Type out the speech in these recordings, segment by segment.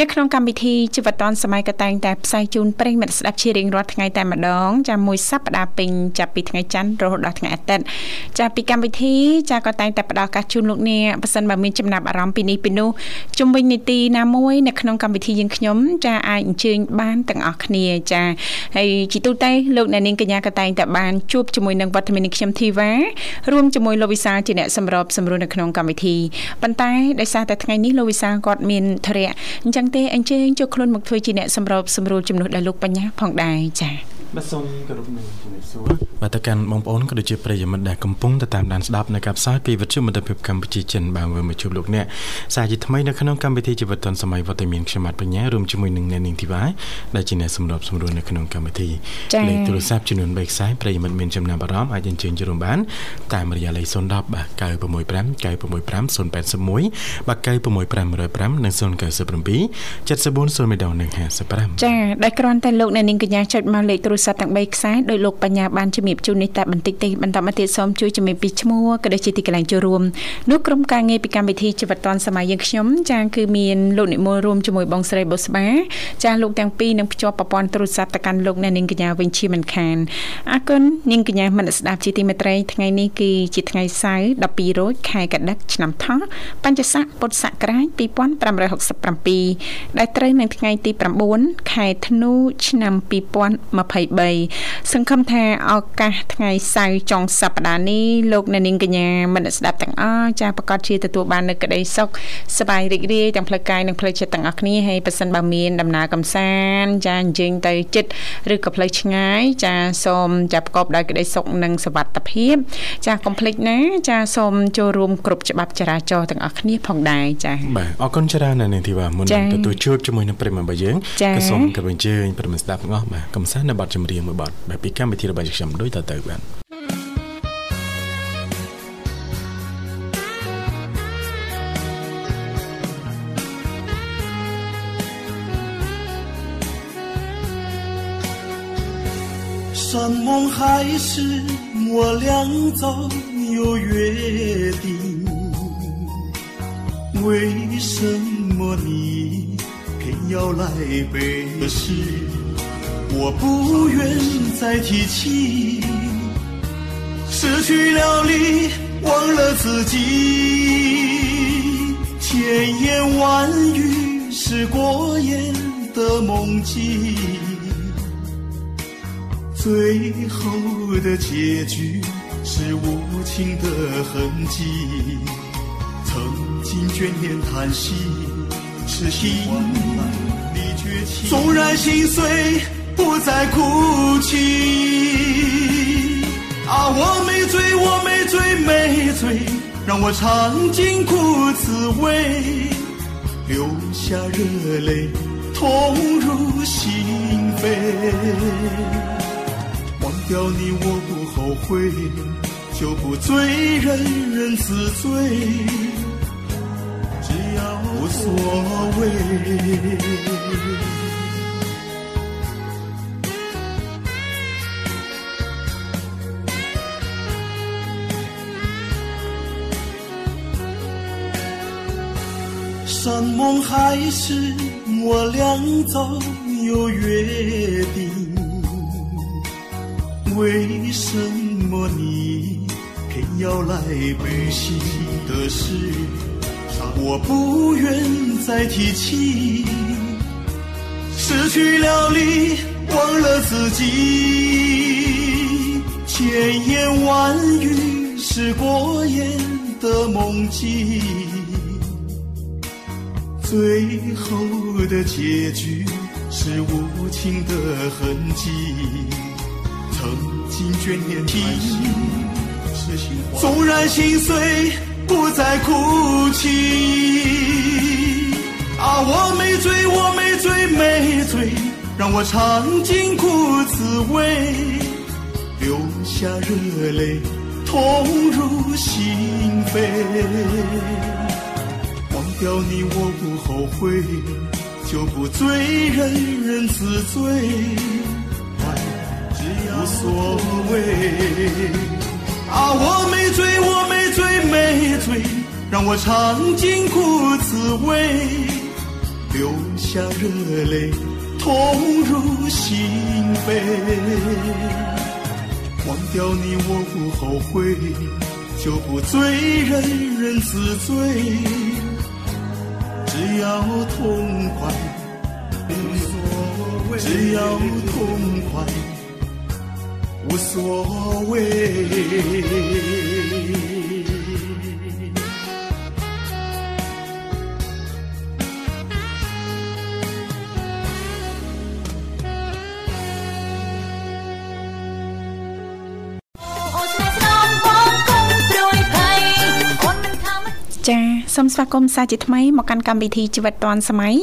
នៅក្នុងកម្មវិធីជីវិតឌွန်សម័យក៏តែងតែផ្សាយជូនប្រិយមិត្តស្ដាប់ជារៀងរាល់ថ្ងៃតែម្ដងចាមួយសប្ដាហ៍ពេញចាប់ពីថ្ងៃច័ន្ទរហូតដល់ថ្ងៃអាទិត្យចាពីកម្មវិធីចាក៏តែងតែផ្ដល់ឱកាសជូនលោកអ្នកបើសិនបើមានចំណាប់អារម្មណ៍ពីនេះពីនោះជំវិញនីតិណាមួយនៅក្នុងកម្មវិធីយើងខ្ញុំចាអាចអញ្ជើញបានទាំងអស់គ្នាចាហើយជីទូទៅលោកអ្នកនាងកញ្ញាក៏តែងតែបានជួបជាមួយនឹងវត្តមានខ្ញុំធីវ៉ារួមជាមួយលោកវិសាជាអ្នកសម្របសម្រួលនៅក្នុងកម្មវិធីប៉ុន្តែដោយសារតែថ្ងៃនេះលោកវិសាគាត់មានធរៈអញ្ចឹងទេអញ្ជើញចូលខ្លួនមកធ្វើជាអ្នកសម្របសម្រួលជំនួសដល់លោកបញ្ញាផងដែរចា៎ បាទសូមគោរពនឹងជំរាបសួរបាទទៅកាន់បងប្អូនក៏ដូចជាប្រិយមិត្តដែលកំពុងទៅតាមដានស្ដាប់នៅកັບផ្សាយពីវិទ្យុមិត្តភាពកម្ពុជាចិនបាទវិលមកជួបលោកអ្នកសាជាថ្មីនៅក្នុងកម្មវិធីជីវិតឌុនសម័យវត្តមានខ្ញុំបាទបញ្ញារួមជាមួយនឹងអ្នកនាងធីវ៉ាដែលជាអ្នកសម្របសម្រួលនៅក្នុងកម្មវិធីលេខទូរស័ព្ទចំនួន3ខ្សែប្រិយមិត្តមានចំណាប់អារម្មណ៍អាចអញ្ជើញចូលរួមបានតាមរយៈលេខ010បាទ965 965 081បាទ96505និង097 74 0និង55ចាដែលគ្រាន់តែលោកអ្នកនាងកញ្ញាចុចមកលេខទូរស័ព្ទទាំង3ខ្សែដោយលោកបញ្ញាបានជំរាបជូននេះតែបន្តិចទេបន្តមកទៀតសូមជួយជំរាបពីឈ្មោះក៏ដូចជាទីកន្លែងចូលរួមនោះក្រុមការងារពីកម្មវិធីជីវិតឌွန်សម័យយើងខ្ញុំចាគឺមានលោកនិមលរួមជាមួយបងស្រីបុស្បាចាលោកទាំងពីរនឹងភ្ជាប់ប្រព័ន្ធទូរស័ព្ទទៅកាន់លោកអ្នកនាងកញ្ញាវិញជាមិនខានអរគុណនាងកញ្ញាមនស្ដាប់ជាទីមេត្រីថ្ងៃនេះគឺជាថ្ងៃសៅរ៍12រោចខែកដិកឆ្នាំថោះបញ្ញស័កពុទ្ធសករាជ2567ដែលត្រូវនៅថ្ងៃទី9ខែធ្នូឆ្នាំ2023 3សង្ឃឹមថាឱកាសថ្ងៃសៅរ៍ចុងសប្តាហ៍នេះលោកអ្នកនាងកញ្ញាមិត្តស្ដាប់ទាំងអស់ចាប្រកាសជាទទួលបាននូវក្តីសុខសប្បាយរីករាយទាំងផ្លូវកាយនិងផ្លូវចិត្តទាំងអស់គ្នាហើយប៉ះសិនបើមានដំណើរកំសាន្តចាអញ្ជើញទៅចិត្តឬក៏ផ្លូវឆ្ងាយចាសូមចាប្រកបដោយក្តីសុខនិងសុវត្ថិភាព ចាកុំភ្លេចណា ចាសូមចូលរួមគ្រប់ច្បាប់ចរាចរណ៍ទាំងអស់គ្នាផងដែរចាបាទអរគុណច្រើនណាស់នាងធីវ៉ាមុននឹងទទួលជួបជាមួយនឹងប្រិមត្តរបស់យើងក៏សូមគោរពអញ្ជើញប្រិមត្តស្ដាប់ទាំងអស់បាទកំសាន្តនៅបទចម្រៀងមួយបទបែបពីកម្មវិធីរបស់ខ្ញុំដូចតទៅបាទ山盟海誓我俩早有约定，为什么你偏要来背时？ 我不愿再提起，失去了你，忘了自己，千言万语是过眼的梦境，最后的结局是无情的痕迹。曾经眷恋叹息，痴心离绝情，纵然心碎。不再哭泣啊！我没醉，我没醉，没醉，让我尝尽苦滋味，流下热泪，痛入心扉。忘掉你我不后悔，就不醉，人人自醉，只要无所谓。山盟海誓，我俩早有约定。为什么你偏要来履行的事，我不愿再提起。失去了你，忘了自己，千言万语是过眼的梦境，最后的结局是无情的痕迹。曾经眷恋情，纵然心碎，不再哭泣。啊，我没醉，我没醉，没醉，让我尝尽苦滋味，流下热泪，痛入心扉。忘掉你我不后悔，就不醉，人人自醉。无所谓啊！我没醉，我没醉，没醉，让我尝尽苦滋味，流下热泪，痛入心扉。忘掉你我不后悔，就不醉，人人自醉，只要痛快，无所谓，只要痛快。无所谓。 សូមស្វាគមន៍សាជាថ្មីមកកាន់កម្មវិធីជីវិតឌွန်សម័យ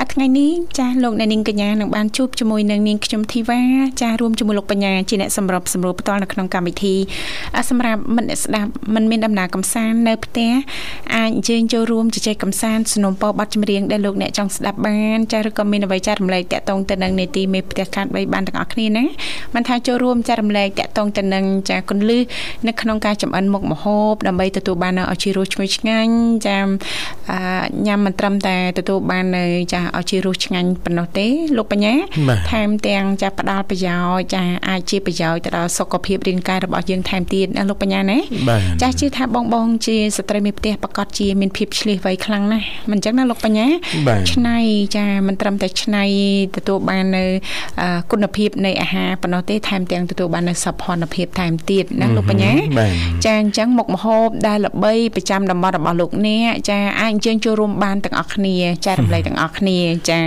អាថ្ងៃនេះចាស់លោកអ្នកនាងកញ្ញានឹងបានជួបជាមួយនឹងនាងខ្ញុំធីវ៉ាចាស់រួមជាមួយលោកបញ្ញាជាអ្នកសម្របសម្រួលផ្ទាល់នៅក្នុងកម្មវិធីសម្រាប់មិត្តអ្នកស្ដាប់មិនមានដំណើរកំសាន្តនៅផ្ទះអាចអញ្ជើញចូលរួមជជែកកំសាន្តสนុំពរប័ណ្ណចម្រៀងដែលលោកអ្នកចង់ស្ដាប់បានចាស់ឬក៏មានអ្វីចែករំលែកតាក់ទងទៅនឹងនេតិមេផ្ទះខាត3បានទាំងអស់គ្នាណាមិនថាចូលរួមចែករំលែកតាក់ទងទៅនឹងចាស់គុណលឹះនៅក្នុងការចំអិនមុខម្ហូបដើម្បីទទួលបាននៅអជីរោឈ្ងុយឆ្ងាញ់ ចាញ៉ាំមិនត្រឹមតែទទួលបាននៅចាឲ្យជារសឆ្ងាញ់ប៉ុណ្ណោះទេលោកបញ្ញាថែមទាំងចាផ្ដល់ប្រយោជន៍ចាអាចជាប្រយោជន៍ទៅដល់សុខភាពរាងកាយរបស់យើងថែមទៀតណាលោកបញ្ញាណាចាជឿថាបងបងជាស្ត្រីមេផ្ទះប្រកាសជាមានភាពឆ្លៀសវៃខ្លាំងណាស់មិនអញ្ចឹងណាលោកបញ្ញាឆ្នៃចាមិនត្រឹមតែឆ្នៃទទួលបាននៅគុណភាពនៃអាហារប៉ុណ្ណោះទេថែមទាំងទទួលបាននៅសោភ័ណភាពថែមទៀតណាលោកបញ្ញាចាអញ្ចឹងមុខម្ហូបដែលល្បីប្រចាំតំបន់របស់លោកអ្នកចាអាចអញ្ជើញចូលរួមបានទាំងអស់គ្នាចែករំលែកទាំងអស់គ្នាចា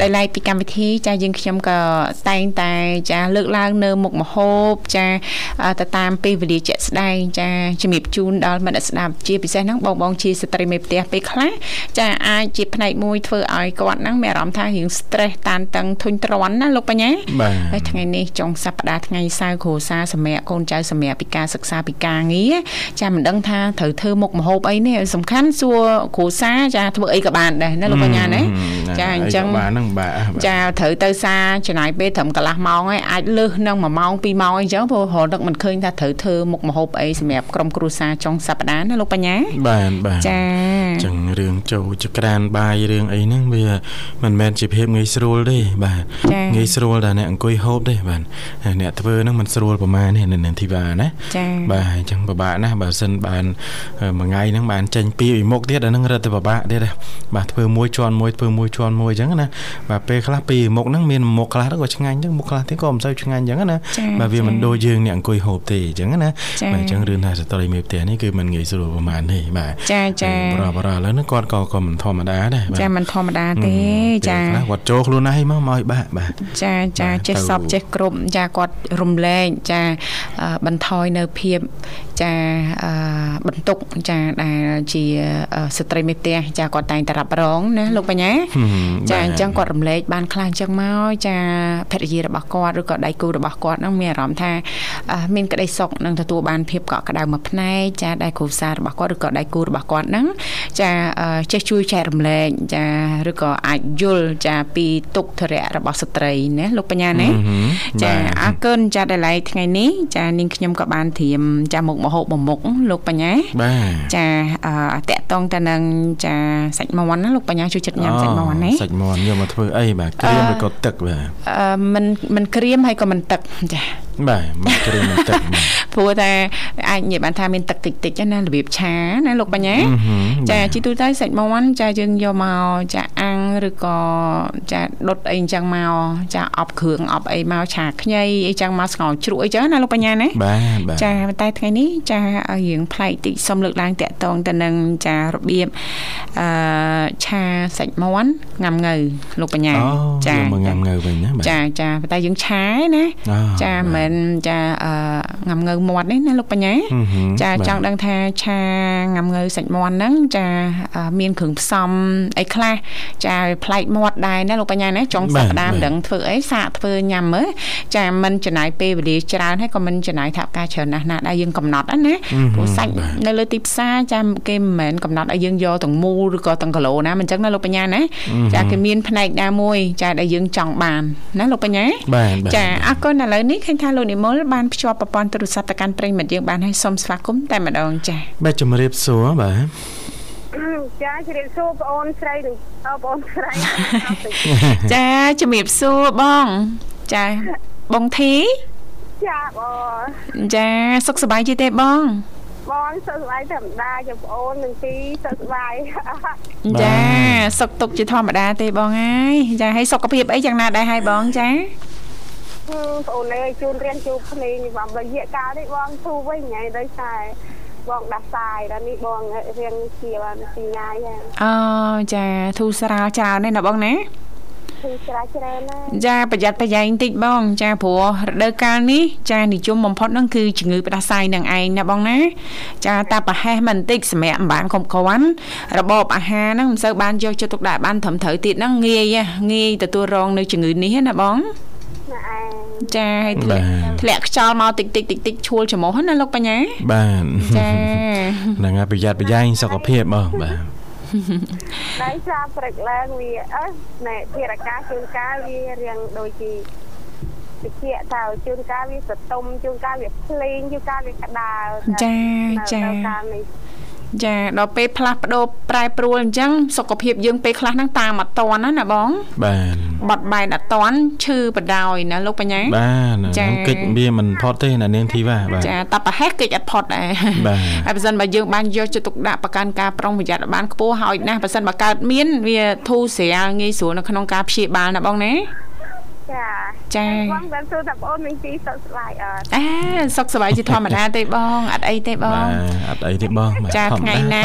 ដោយឡែកពីកម្មវិធីចាយើងខ្ញុំក៏តែងតែចាលើកឡើងនៅមុខមហូបចាទៅតាមពេលវេលាជាក់ស្ដែងចាជំរាបជូនដល់មិត្តស្ដាប់ជាពិសេសហ្នឹងបងបងជាស្ត្រីមេផ្ទះពេលខ្លះចាអាចជាផ្នែកមួយធ្វើឲ្យគាត់ហ្នឹងមានអារម្មណ៍ថារឿង stress តានតឹងធុញទ្រាន់ណាលោកបញ្ញាហើយថ្ងៃនេះចុងសប្តាហ៍ថ្ងៃសៅរ៍គ្រួសារសម្រាប់កូនចៅសម្រាប់ពីការសិក្សាពីការងារចាមិនដឹងថាត្រូវធ្វើមុខមហូបអីនេះសំខាន់សួរគ្រួសារចាធ្វើអីក៏បានដែរណាលោកបញ្ញាណាចាអញ្ចឹងបានហ្នឹងបាទចាត្រូវទៅសារចំណាយពេលត្រឹមកន្លះម៉ោងហើយអាចលើសនឹង1ម៉ោង2ម៉ោងអីចឹងព្រោះរហូតនឹកមិនឃើញថាត្រូវធ្វើមុខម្ហូបអីសម្រាប់ក្រុមគ្រួសារចុងសប្តាហ៍ណាលោកបញ្ញាបាទបាទចាអញ្ចឹងរឿងចូលចក្រានបាយរឿងអីហ្នឹងវាមិនមែនជាភាពងាយស្រួលទេបាទងាយស្រួលតែអ្នកអង្គុយហូបទេបាទអ្នកធ្វើហ្នឹងមិនស្រួលប្រហែលទេនៅធីវ៉ាណាចាបាទអញ្ចឹងពិបាកណាស់បើសិនបានមួយថ្ងៃហ្នឹងបានចេញពីពីមុខទៀតអាហ្នឹងរត់ទៅពិបាកទៀតបាទធ្វើមួយជាន់មួយធ្វើមួយជាន់មួយអញ្ចឹងណាបាទពេលខ្លះពីមុខហ្នឹងមានមុខខ្លះទៅក៏ឆ្ងាញ់អញ្ចឹងមុខខ្លះទៀតក៏មិនសូវឆ្ងាញ់អញ្ចឹងណាបាទវាមិនដូចយើងអ្នកអង្គុយហូបទេអញ្ចឹងណាបាទអញ្ចឹងរឿងថាស្ត្រីមេផ្ទះនេះគឺមិនងាយស្រួលប្រហែលទេបាទចាចាបរបរឥឡូវនេះគាត់ក៏ក៏មិនធម្មតាដែរចាមិនធម្មតាទេចាគាត់ចូលខ្លួនឯងមកមកឲ្យបាក់បាទចាចាចេះសពចេះគ្រប់ចាគាត់រំលែកចាបន្ថយនៅភាពចាបន្ទុកចាដែលជាស្ត្រីមេផ្ទះចាគាត់តែងតែរ៉ាប់រងណាលោកបញ្ញាចាអញ្ចឹងគាត់រំលែកបានខ្លះអញ្ចឹងមកចាភរិយារបស់គាត់ឬក៏ដៃគូរបស់គាត់ហ្នឹងមានអារម្មណ៍ថាមានក្តីសុខនិងទទួលបានភាពកក់ក្ដៅមួយផ្នែកចាដៃគ្រួសាររបស់គាត់ឬក៏ដៃគូរបស់គាត់ហ្នឹងចាចេះជួយចែករំលែកចាឬក៏អាចយល់ចាពីទុក្ខធរៈរបស់ស្ត្រីណាលោកបញ្ញាណាចាអរគុណចាដែលឡៃថ្ងៃនេះចានាងខ្ញុំក៏បានត្រៀមចាមុខមហូបបំមុខលោកបញ្ញាបាទចាតកតងទៅនឹងចាសាច់មាន់ណាលោកបញ្ញាជួយចិត្តញ៉ាំសាច់មាន់ណាសាច់មាន់យកមកធ្វើអីបាទក្រៀមឬក៏ទឹកបាទអឺមិនមិនក្រៀមហើយក៏មិនទឹកចាបាទមកគ្រឿងបន្តិច ព្រោះតែអាចនិយាយបានថាមានទឹកតិចតិចណារបៀបឆាណាលោកបញ្ញាចាជីទូទៅសាច់មាន់ចាយើងយកមកចាអាំងឬក៏ចាដុតអីអញ្ចឹងមកចាអប់គ្រឿងអប់អីមកឆាខ្ញីអីចឹងមកស្ងោជ្រក់អីចឹងណាលោកបញ្ញាណាបាទបាទចាតែថ្ងៃនេះចារៀងប្លែកតិចសុំលើកឡើងតាក់ទងទៅនឹងចារបៀបអឺឆាសាច់មាន់ងាំងៅលោកបញ្ញាចាមកងាំងៅវិញណាចាចាតែយើងឆាណាចាមិនចាអឺងាំងៅមាត់នេះណាលោកបញ្ញាចាចង់ដឹងថាឆាងាំងៅសាច់មាន់ហ្នឹងចាមានគ្រឿងផ្សំអីខ្លះចាប្លែកមាត់ដែរណាលោកបញ្ញាណាចុងសប្តាហ៍មិនដឹងធ្វើអីសាកធ្វើញ៉ាំមើលចាមិនចំណាយពេលវេលាច្រើនហើយក៏មិនចំណាយថវិកាច្រើនណាស់ណាដែលយើងកំណត់ណាព្រោះសាច់នៅលើទីផ្សារចាគេមិនមែនកំណត់ឲ្យយើងយកទាំងមូលឬក៏ទាំងគីឡូណាមិនចឹងណាលោកបញ្ញាណាចាគេមានផ្នែកណាមួយចាដែលយើងចង់បានណាលោកបញ្ញាចាអរគុណឥឡូវនេះឃើញថាលោកនិមលបានភ្ជាប់ប្រព័ន្ធទូរស័ព្ទទៅកាន់ប្រិមិត្តយើងបានហើយសូមស្វាគមន៍តែម្ដងចាបាទជំរាបសួរបាទចាជំរាបសួរបងអូនស្រីនិងបងអូនស្រីចាជំរាបសួរបងចាបងធីចាបងចាសុខសប្បាយទេទេបងបងសុខសប្បាយធម្មតាចំបងអូននឹងទីសុខសប្បាយចាសុខទុកជាធម្មតាទេបងហើយចាហើយសុខភាពអីយ៉ាងណាដែរហើយបងចា បងអូនឯងជូនរៀនជួបគ្នាបងរយៈកាលនេះបងធូរវិញថ្ងៃដោយសារបងដាស់សាយដល់នេះបងរៀងជាបានពីងាយហ្នឹងអូចាធូរស្រាលច្រើនទេណាបងណាធូរស្រាលច្រើនណាចាប្រយ័ត្នប្រយែងតិចបង ចាព្រោះរដូវកាលនេះចានិយមបំផុតហ្នឹងគឺជំងឺផ្ដាសាយនឹងឯងណាបងណាចាតាប្រហែសមិនតិចសម្រាប់អំបានខំគ្រាន់របបអាហារហ្នឹងមិនសូវបានយកចិត្តទុកដាក់បានត្រឹមត្រូវទៀតហ្នឹងងាយងាយទទួលរងនៅជំងឺនេះណាបង ចាហើយធ្លាក់ធ្លាក់ខ្យល់មកតិចតិចតិចតិចឈួលច្រមុះណាលោកបញ្ញាបាទចាហ្នឹងហើយប្រយ័ត្នប្រយែងសុខភាពបងបាទដៃសាព្រឹកឡើងវាអឺណែធារកាជួនកាលវារៀងដូចជាតិចតើជួនកាលវាសតុំជួនកាលវាភ្លេងជួនកាលវាក្តៅចាចា ចាដល់ពេលផ្លាស់ប្ដូរប្រែប្រួលអញ្ចឹងសុខភាពយើងពេលខ្លះហ្នឹងតាមអត់តន់ណាណាបងបាទបត់បែនអត់តន់ឈឺបដ ாய் ណាលោកបញ្ញាបាទចាកិច្ចវាមិនផុតទេណានាងធីវ៉ាបាទចាតែប្រហែសកិច្ចអត់ផុតដែរបាទហើយបើសិនបើយើងបានយកចិត្តទុកដាក់ប្រកាន់ការប្រុងប្រយ័ត្នបានខ្ពស់ហើយណាស់បើសិនបើកើតមានវាធូរស្រាលងាយស្រួលនៅក្នុងការព្យាបាលណាបងណា ចាចាបងបានសួរថាបងមានទីសុខសប្បាយអត់អេសុខសប្បាយជាធម្មតាទេបងអត់អីទេបងអត់អីទេបងចាថ្ងៃណា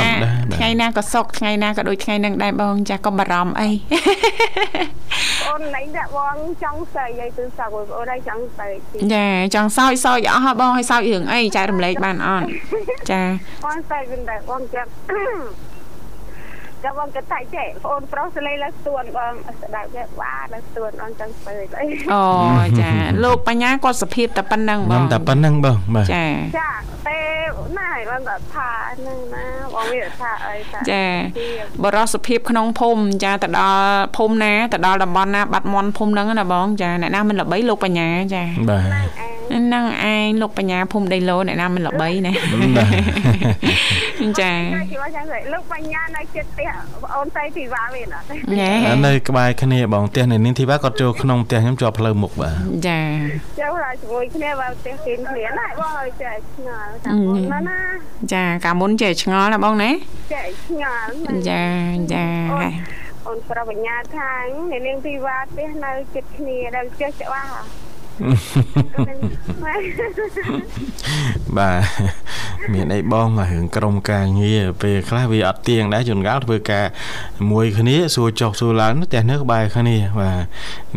ថ្ងៃណាក៏សុខថ្ងៃណាក៏ដូចថ្ងៃនឹងដែរបង ចាកុំបារម្ភអីអូនណៃដាក់បងចង់ស្អីឲ្យគឺសោកបងអូនឲ្យចង់ស្អីចាចង់សោយសោយអស់ហ៎បងឲ្យសោយរឿងអីចែករំលែកបានអត់ចាបងស្អីវិញដែរបងចាប់ ចាំបងគិតថាចេះបងអូនប្រុសសលេឡើងស្ទួនបងស្ដាប់ចេះបាទឡើងស្ទួនអនចឹងស្ពើអីអូចាលោកបញ្ញាគាត់សភាពតែប៉ុណ្្នឹងបងតែប៉ុណ្្នឹងបងបាទចាចាទេណាបងថាហ្នឹងណាបងវាថាអីថាចាបរសភាពក្នុងភូមិចាទៅដល់ភូមិណាទៅដល់តំបន់ណាបាត់មន់ភូមិហ្នឹងណាបងចាអ្នកណាមិនល្បីលោកបញ្ញាចាបាទហ្នឹងឯងលោកបញ្ញាភូមិដីឡូអ្នកណាមិនល្បីណាចាលោកបញ្ញានៅចិត្តផ្ទះបងអូនស្រីធីវ៉ាវិញណានៅក្បែរគ្នាបងផ្ទះនៅនាងធីវ៉ាគាត់ចូលក្នុងផ្ទះខ្ញុំជាប់ផ្លូវមុខបាទចាចូលឡាជាមួយគ្នាបើផ្ទះគេគ្នាណាបងឲ្យចេះឆ្ងល់តាមមុនណាចាកាលមុនចេះឆ្ងល់ណាបងណាចេះឆ្ងល់ចាចាអូនប្របញ្ញាថាអ្នកនាងធីវ៉ាផ្ទះនៅចិត្តគ្នាដែលចេះច្បាស់ បាទមានអីបងមករឿងក្រុមការងារពេលខ្លះវាអត់ទៀងដែរជួនកាលធ្វើការមួយគ្នាសួរចុះសួរឡើងផ្ទះនៅក្បែរគ្នាបាទ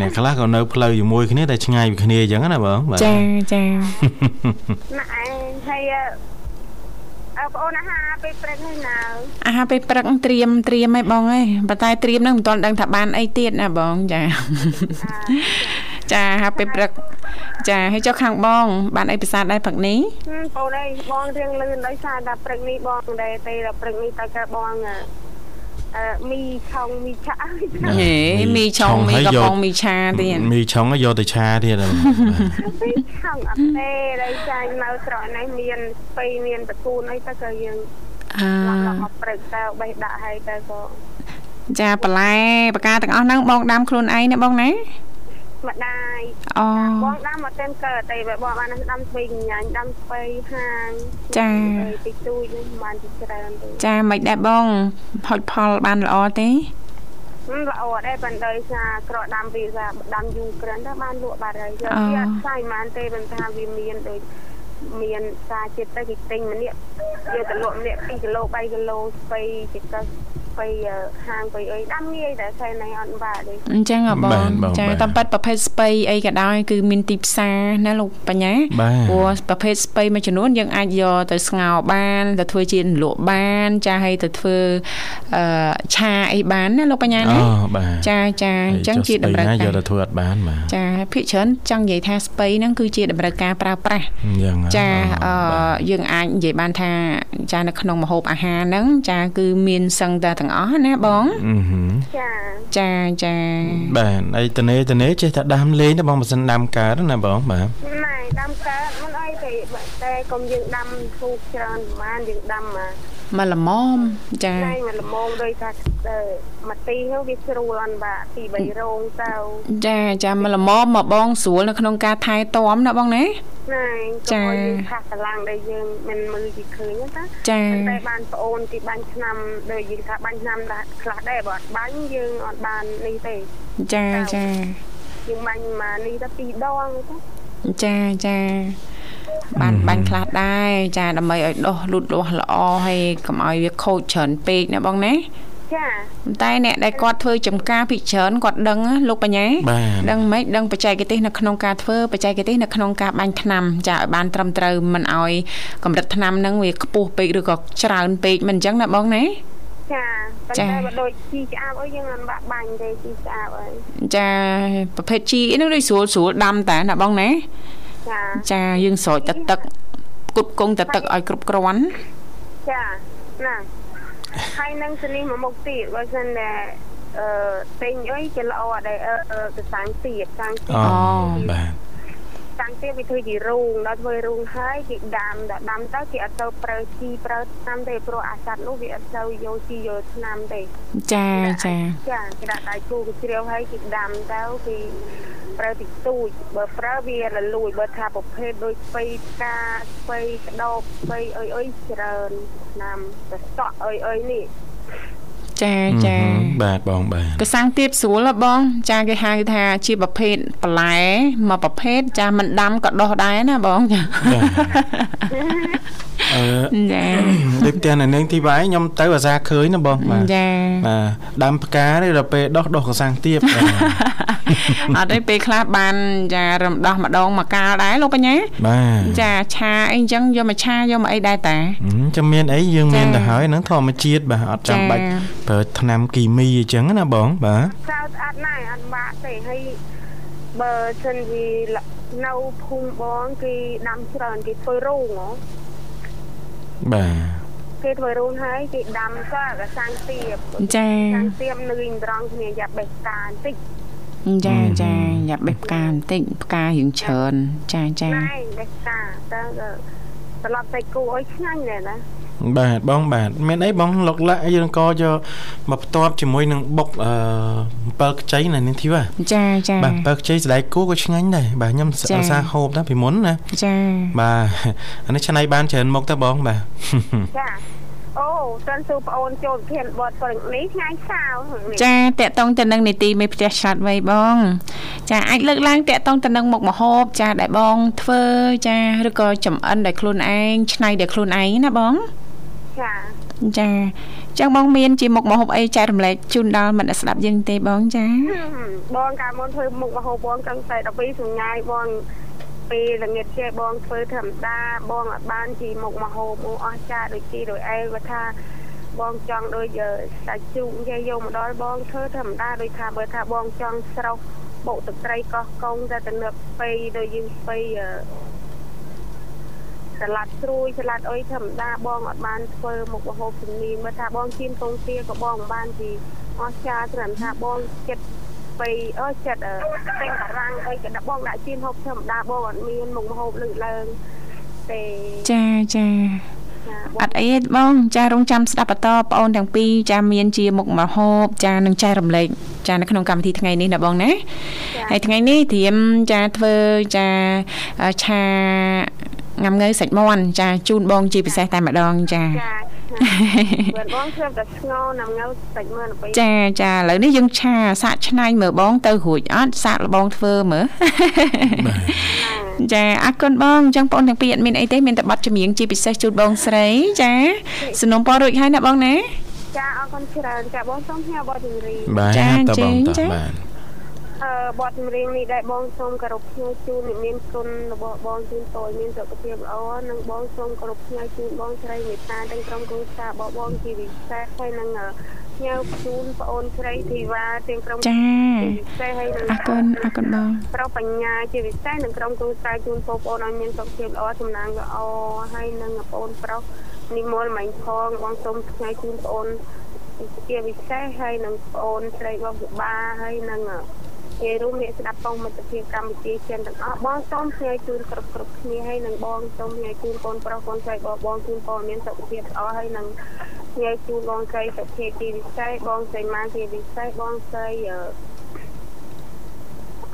អ្នកខ្លះក៏នៅផ្លូវជាមួយគ្នាតែឆ្ងាយពីគ្នាអញ្ចឹងណាបងបាទចាចាម៉ាក់ឯងហើយអើបងអូនអាហារពេលព្រឹកហ្នឹងណាអាហារពេលព្រឹកត្រៀមត្រៀមឲ្យបងឯងប៉ុន្តែត្រៀមហ្នឹងមិនទាន់ដឹងថាបានអីទៀតណាបងចា ចាហាពេលព្រឹកចាហើយចុះខាងបង បានអីពិសាដែរព្រឹកនេះបងអីបងរៀងលឿនដោយសារតែព្រឹកនេះបងដែរទេដល់ព្រឹកនេះតែក៏បងអឺមីឆុងមីឆាហេមីឆុងមីកំប៉ុងមីឆាទៀតមីឆុងយកទៅឆាទៀតមីឆុងអត់ទេដោយចាញ់នៅត្រង់នេះមានស្ពៃមានតកូនអីទៅក៏យើងអឺមកព្រឹកទៅបេះដាក់ឲ្យទៅក៏ចាបន្លែបកាទាំងអស់ហ្នឹងបងដាំខ្លួនឯងណាបងណាច ម្ដាយអូបងដាំមកតែកើតតែបងបានដាំស្វីកញ្ញាញដាំស្វ័យហាងចាតិចតួចនេះបានជាច្រើនទេចាមិនដែរបងផុតផលបានល្អទេល្អដែរប៉ុន្តែថាក្រដាំវាថាដាំយូរក្រិនទៅបានលក់បាត់ហើយយកវាខ្សែមិនទេប៉ុន្តែវាមានដូច មានសារចិត្តទៅគេទិញម្នាក់យកទៅលក់ម្នាក់2គីឡូ3គីឡូស្ពៃជាកឹសបីហាងបីអីដាំងាយតែខែនេះអត់បាក់ទេអញ្ចឹងហ៎បងចាតាមប៉ាត់ប្រភេទស្ពៃអីក៏ដោយគឺមានទីផ្សារណាលោកបញ្ញាព្រោះប្រភេទស្ពៃមួយចំនួនយើងអាចយកទៅស្ងោរបានទៅធ្វើជាលក់បាន ចាឲ្យទៅធ្វើអឺឆាអីបានណាលោកបញ្ញាណាចាចាអញ្ចឹងជាតម្រូវការយកទៅធ្វើអត់បានបាទចាភាគច្រើនចង់និយាយថាស្ពៃហ្នឹងគឺជាតម្រូវការប្រើប្រាស់ចាអឺយើងអាចនិយាយបានថាចានៅក្នុងម្ហូបអាហារហ្នឹងចាគឺមានសឹងតែទាំងអស់ណាបងចាចាចាបាទអីតនេតនេចេះតែដាំលេងណាបងមិនសិនដាំកើតណាបងបាទណែដាំកើតមិនអីទេតែកុំយើងដាំធូបច្រើនប្រហែលយើងដាំមក មកល្មមចាតែមកល្មមដោយថាមកទីនោះវាស្រួលអនបាទី3រោងទៅចាចាមកល្មមមកបងស្រួលនៅក្នុងការថែទាំណាបងណាណែចាខាស់កម្លាំងដែលយើងមិនមើលពីឃើញណាចាតែបានប្អូនទីបាញ់ឆ្នាំដូចយើងថាបាញ់ឆ្នាំដែរខ្លះដែរបើអត់បាញ់យើងអត់បាននេះទេចាចាយើងបាញ់មកនេះទៅពីរដងទេចាចា បានបាញ់ខ្លះដែរចាដើម្បីឲ្យដុះលូតលាស់ល្អហើយកុំឲ្យវាខូចច្រើនពេកណាបងណាចាតែអ្នកដែលគាត់ធ្វើចំការភិកច្រើនគាត់ដឹងលោកបញ្ញាដឹងមិនដឹងបច្ចេកទេសនៅក្នុងការធ្វើបច្ចេកទេសនៅក្នុងការបាញ់ថ្នាំចាឲ្យបានត្រឹមត្រូវមិនឲ្យកម្រិតថ្នាំហ្នឹងវាខ្ពស់ពេកឬក៏ច្រើនពេកមិនអញ្ចឹងណាបងណាចាប៉ុន្តែបើដូចជីឆ្អាបអីយើងមិនបាក់បាញ់ទេជីឆ្អាបអីចាប្រភេទជីហ្នឹងដូចស្រួលស្រួលដាំតែណាបងណា ចាចាយើងស្រោចទឹកទឹកគប់គង់ទឹកទឹកឲ្យគ្រប់គ្រាន់ចាណាហើយនឹងសនេះមួយមុខទៀតបើមិនតែអឺពេញអីជាល្អដែរអឺទៅសាំងទៀតសាំងទៀតអូបាទ តាំងទៀតវាធ្វើជារូងដល់ធ្វើរូងហើយគេដាំដល់ដាំទៅគេអត់ទៅប្រើជីប្រើថ្នាំទេព្រោះអាសត្វនោះវាអត់ទៅយកជីយកថ្នាំទេចាចាចាគេដាក់ដៃគូគេជ្រាវហើយគេដាំទៅគេប្រើតិចតួចបើប្រើវារលួយបើថាប្រភេទដូចស្ពៃផ្កាស្ពៃក្តោបស្ពៃអីអីច្រើនឆ្នាំទៅសក់អីអីនេះ ចាចាបាទបងបាទកសាំងទៀតស្រួលបង ចាគេហៅថាជាប្រភេទបន្លែមួយប្រភេទចាមិនដាំក៏ដោះដែរណាបងចាអឺចាដូចផ្ទះនៅនឹងទីវាយខ្ញុំទៅអាសាឃើញណាបងបាទចាបាទដាំផ្កានេះដល់ពេលដោះដោះកសាំងទៀត អត់ទេពេលខ្លះបានចារំដោះម្ដងមកកាលដែរលោកបញ្ញាបាទចាឆាអីអញ្ចឹងយកមកឆាយកមកអីដែរតាចាំមានអីយើងមានទៅហើយហ្នឹងធម្មជាតិបាទអត់ចាំបាច់ប្រើថ្នាំគីមីអញ្ចឹងណាបងបាទសើអត់ណែអត់បាក់ទេហើយបើសិនជានៅភូមិបងគេដាំច្រើនគេធ្វើរោងហ៎បាទគេធ្វើរូនហើយគេដាំក៏កសាំងទៀបចាសាំងទៀបនឿយត្រង់គ្នាយ៉ាប់បេះផ្កាបន្តិច ចាចាយ៉ាប់បេះផ្កាបន្តិចផ្ការៀងច្រើនចាចាណែបេះផ្កាតើត្រឡប់ទៅគូអុយឆ្ងាញ់ដែរណាបាទបងបាទមានអីបងលុកលាក់យើងក៏យកមកផ្ទាប់ជាមួយនឹងបុកអឺអំពិលខ្ចីណានាងធីវ៉ាចាចាបាទអំពិលខ្ចីស្ដាយគូក៏ឆ្ងាញ់ដែរបាទខ្ញុំឧស្សាហ៍ហូបដែរពីមុនណាចាបាទអានេះឆ្នៃបានច្រើនមុខទៅបងបាទចា អូសិនសួរប្អូនចូលធានបត់ព្រឹកនេះថ្ងៃសៅរ៍ចាតកតងទៅនឹងនីតិមេផ្ទះឆ្លាតវៃបង ចាអាចលើកឡើងតកតងទៅនឹងមុខម្ហូបចាដែលបងធ្វើចាឬក៏ចំអិនដែលខ្លួនឯងឆ្នៃដែលខ្លួនឯងណាបងចាចាចឹងបងមានជាមុខម្ហូបអីចែករំលែកជូនដល់មិត្តស្ដាប់យើងទេបងចាបងកាលមុនធ្វើមុខម្ហូបបងចឹងតែ12សញ្ញាយបង ពេលល្ងាចចេះបងធ្វើធម្មតាបងអត់បានជីមុខម្ហូបអស់ចាដូចជីដូចអែគាត់ថាបងចង់ដូចសាច់ជូកយាយយកមកដល់បងធ្វើធម្មតាដូចថាបើថាបងចង់ស្រោះបុកទឹកត្រីកោះកុងតែទៅនឹកស្ពៃដូចយើងស្ពៃសាឡាត់ស្រួយសាឡាត់អុយធម្មតាបងអត់បានធ្វើមុខម្ហូបជំនាញបើថាបងជៀនកងទាក៏បងមិនបានជីអស់ចាត្រឹមថាបងចិត្ត បីអើចិត្តតែបារាំងអីក៏ដាក់បងដាក់ជៀនហូបធម្មតាបងអត់មានមុខម្ហូបលើកឡើងទេចាចាអត់អីទេបងចារងចាំស្ដាប់បន្តបងអូនទាំងពីរចាមានជាមុខម្ហូបចានឹងចែករំលែកចានៅក្នុងកម្មវិធីថ្ងៃនេះណាបងណាហើយថ្ងៃនេះត្រៀមចាធ្វើចាឆាងុាំងើសាច់មាន់ចាជូនបងជាពិសេសតែម្ដងចាចា មើលបងធ្វើតែស្ងោណាំងើសាច់មើលទៅចាចាឥឡូវនេះយើងឆាសាកឆ្នៃមើលបងទៅរួចអត់សាកលបងធ្វើមើលចាអរគុណបងអញ្ចឹងបងទាំងពីរអត់មានអីទេមានតែប័ណ្ណចម្រៀងជាពិសេសជូនបងស្រីចាសំណុំពររួចហើយណាបងណាចាអរគុណច្រើនចាបងសូមផ្ញើប័ណ្ណចម្រៀងបាទតើបងតើបាទអឺ បទចម្រៀងនេះដែលបងសូមគោរពផ្ញើជូនអ្នកមានគុណរបស់បងជូនតយមានសុខភាពល្អនិងបងសូមគោរពផ្ញើជូនបងស្រីមេត្តាទាំងក្រុមគ្រួសាររបស់បងជាពិសេសហើយនឹងផ្ញើជូនប្អូនស្រីធីវ៉ាទាំងក្រុមចាពិសេសហើយនឹងអរគុណអរគុណបងប្រុសបញ្ញាជាពិសេសនឹងក្រុមគ្រួសារជូនបងប្អូនឲ្យមានសុខភាពល្អសំណាងល្អហើយនឹងប្អូនប្រុសនិមលមាញ់ផងបងសូមផ្ញើជូនប្អូនជាពិសេសហើយនឹងប្អូនស្រីបងសុបាហើយនឹង ជារួមអ្នកស្ដាប់បងមិត្តភាពកម្ពុជាចិនទាំងអស់បងសូមជួយជូនគ្រប់គ្រប់គ្នាហើយនឹងបងសូមជួយជូនកូនប្រុសកូនស្រីបងបងជូនបងមានសុខភាពល្អហើយនឹងជួយជូនបងស្រីសុខភាពជាពិសេសបងស្រីម៉ាជាពិសេសបងស្រីអឺ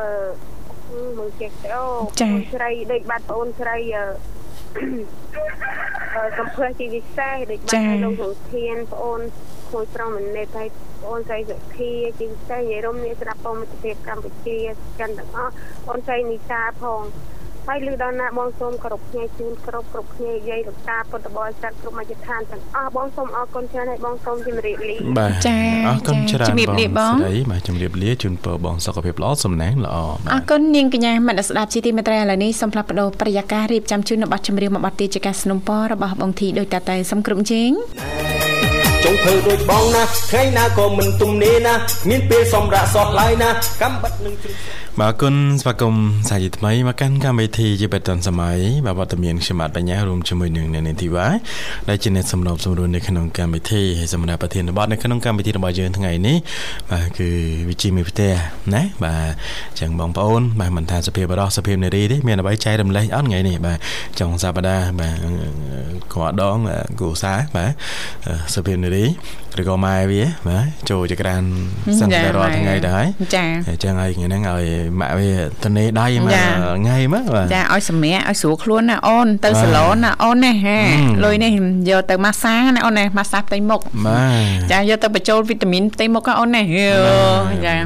អឺមើលចេះអូស្រីដូចបាត់ប្អូនស្រីអឺកំភើជាពិសេសដូចបាត់ក្នុងសង្ធានប្អូនក្មួយប្រុសម្នាក់ហើយបងស្រីសុខាជាពិសេសយាយរំនេះស្ដាប់បងមិត្តភាពកម្ពុជាចិនទាំងអស់បងស្រីនីសាផងហើយលឺដល់ណាបងសូមគោរពគ្នាជូនគ្រប់គ្រប់គ្នាយាយលោកតាពុទ្ធបរិស័ទគ្រប់មជ្ឈដ្ឋានទាំងអស់បងសូមអរគុណច្រើនហើយបងសូមជម្រាបលាបាទចាអរគុណច្រើនជំរាបលាបងស្រីបាទជម្រាបលាជូនពរបងសុខភាពល្អសំណាងល្អអរគុណនាងកញ្ញាមនស្ដាប់ជាទីមេត្រីឥឡូវនេះសូមផ្លាប់បដោប្រយាកររៀបចំជូននៅប័ណ្ណចម្រៀងមួយប័ណ្ណទៀតជាការสนับสนุนរបស់បងធីដោយតាតែសំក្រុមជេង ចង់ធ្វើដូចបងណាថ្ងៃណាក៏មិនទំនេរណាមានពេលសម្រាប់សោះឡើយណាកំបិតនឹងជ្រុំបាទគុណស្វាគមន៍សាជាថ្មីមកកាន់កម្មវិធីជាបេតនសម័យបាទវត្តមានខ្ញុំបាទបញ្ញារួមជាមួយនឹងអ្នកនាងធីវ៉ាដែលជាអ្នកសម្របសម្រួលនៅក្នុងកម្មវិធីហើយសម្រាប់ប្រធានបទនៅក្នុងកម្មវិធីរបស់យើងថ្ងៃនេះបាទគឺវិជាមេផ្ទះណាបាទចឹងបងប្អូនបាទមិនថាសភាពបរោះសភាពនារីទេមានអ្វីចែករំលែកអត់ថ្ងៃនេះបាទចុងសប្តាហ៍បាទគាត់ដងគូសាបាទសភាពនារី ឬក៏ម៉ែវាបាទចូលចក្រានសឹងតែរាល់ថ្ងៃដែរចាអញ្ចឹងហើយថ្ងៃហ្នឹងឲ្យម៉ាក់វាទៅនេដៃមកថ្ងៃមកបាទចាឲ្យសម្រាប់ឲ្យស្រួលខ្លួនណាអូនទៅសាឡនណាអូនណាហាលុយនេះយកទៅម៉ាស្សាណាអូនណាម៉ាស្សាផ្ទៃមុខបាទចាយកទៅបញ្ចូលវីតាមីនផ្ទៃមុខអូនណាចា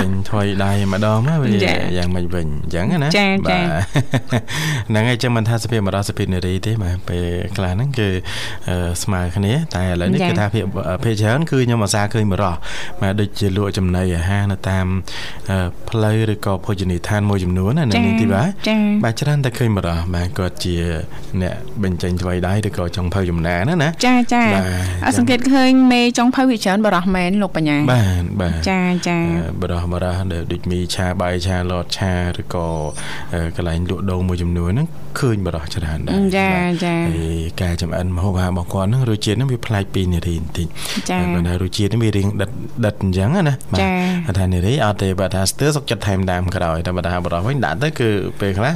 ចេញថយដៃម្ដងមកវាយ៉ាងម៉េចវិញអញ្ចឹងណាចាចាហ្នឹងហើយចឹងមិនថាសភាពមរសភាពនារីទេបាទពេលខ្លះហ្នឹងគឺស្មើគ្នាតែឥឡូវនេះគឺថាភាពភេទច្រើនគឺខ្ញុំអាសាឃើញបរោះបាទដូចជាលក់ចំណីអាហារនៅតាមផ្លូវឬក៏ភោជនីយដ្ឋានមួយចំនួនណានៅនេះទីបាទបាទច្រើនតែឃើញបរោះបាទគាត់ជាអ្នកបញ្ចេញថ្វីដៃឬក៏ចុងភៅចំណាណាណាចាចាអត់សង្កេតឃើញមេចុងភៅវាច្រើនបរោះមែនលោកបញ្ញាបាទបាទចាចាបរោះបរោះដូចមីឆាបាយឆាលតឆាឬក៏កន្លែងលក់ដូរមួយចំនួនហ្នឹង ឃើញបរោះច្រើនដែរចាចាហើយការចំអិនម្ហូបអាហាររបស់គាត់ហ្នឹងរសជាតិហ្នឹងវាប្លែកពីនារីបន្តិចចាបើថារសជាតិហ្នឹងវារៀងដិតដិតអញ្ចឹងណាបាទថានារីអត់ទេបើថាស្ទើរសុកចិត្តថែមតាមក្រោយតែបើថាបរោះវិញដាក់ទៅគឺពេលខ្លះ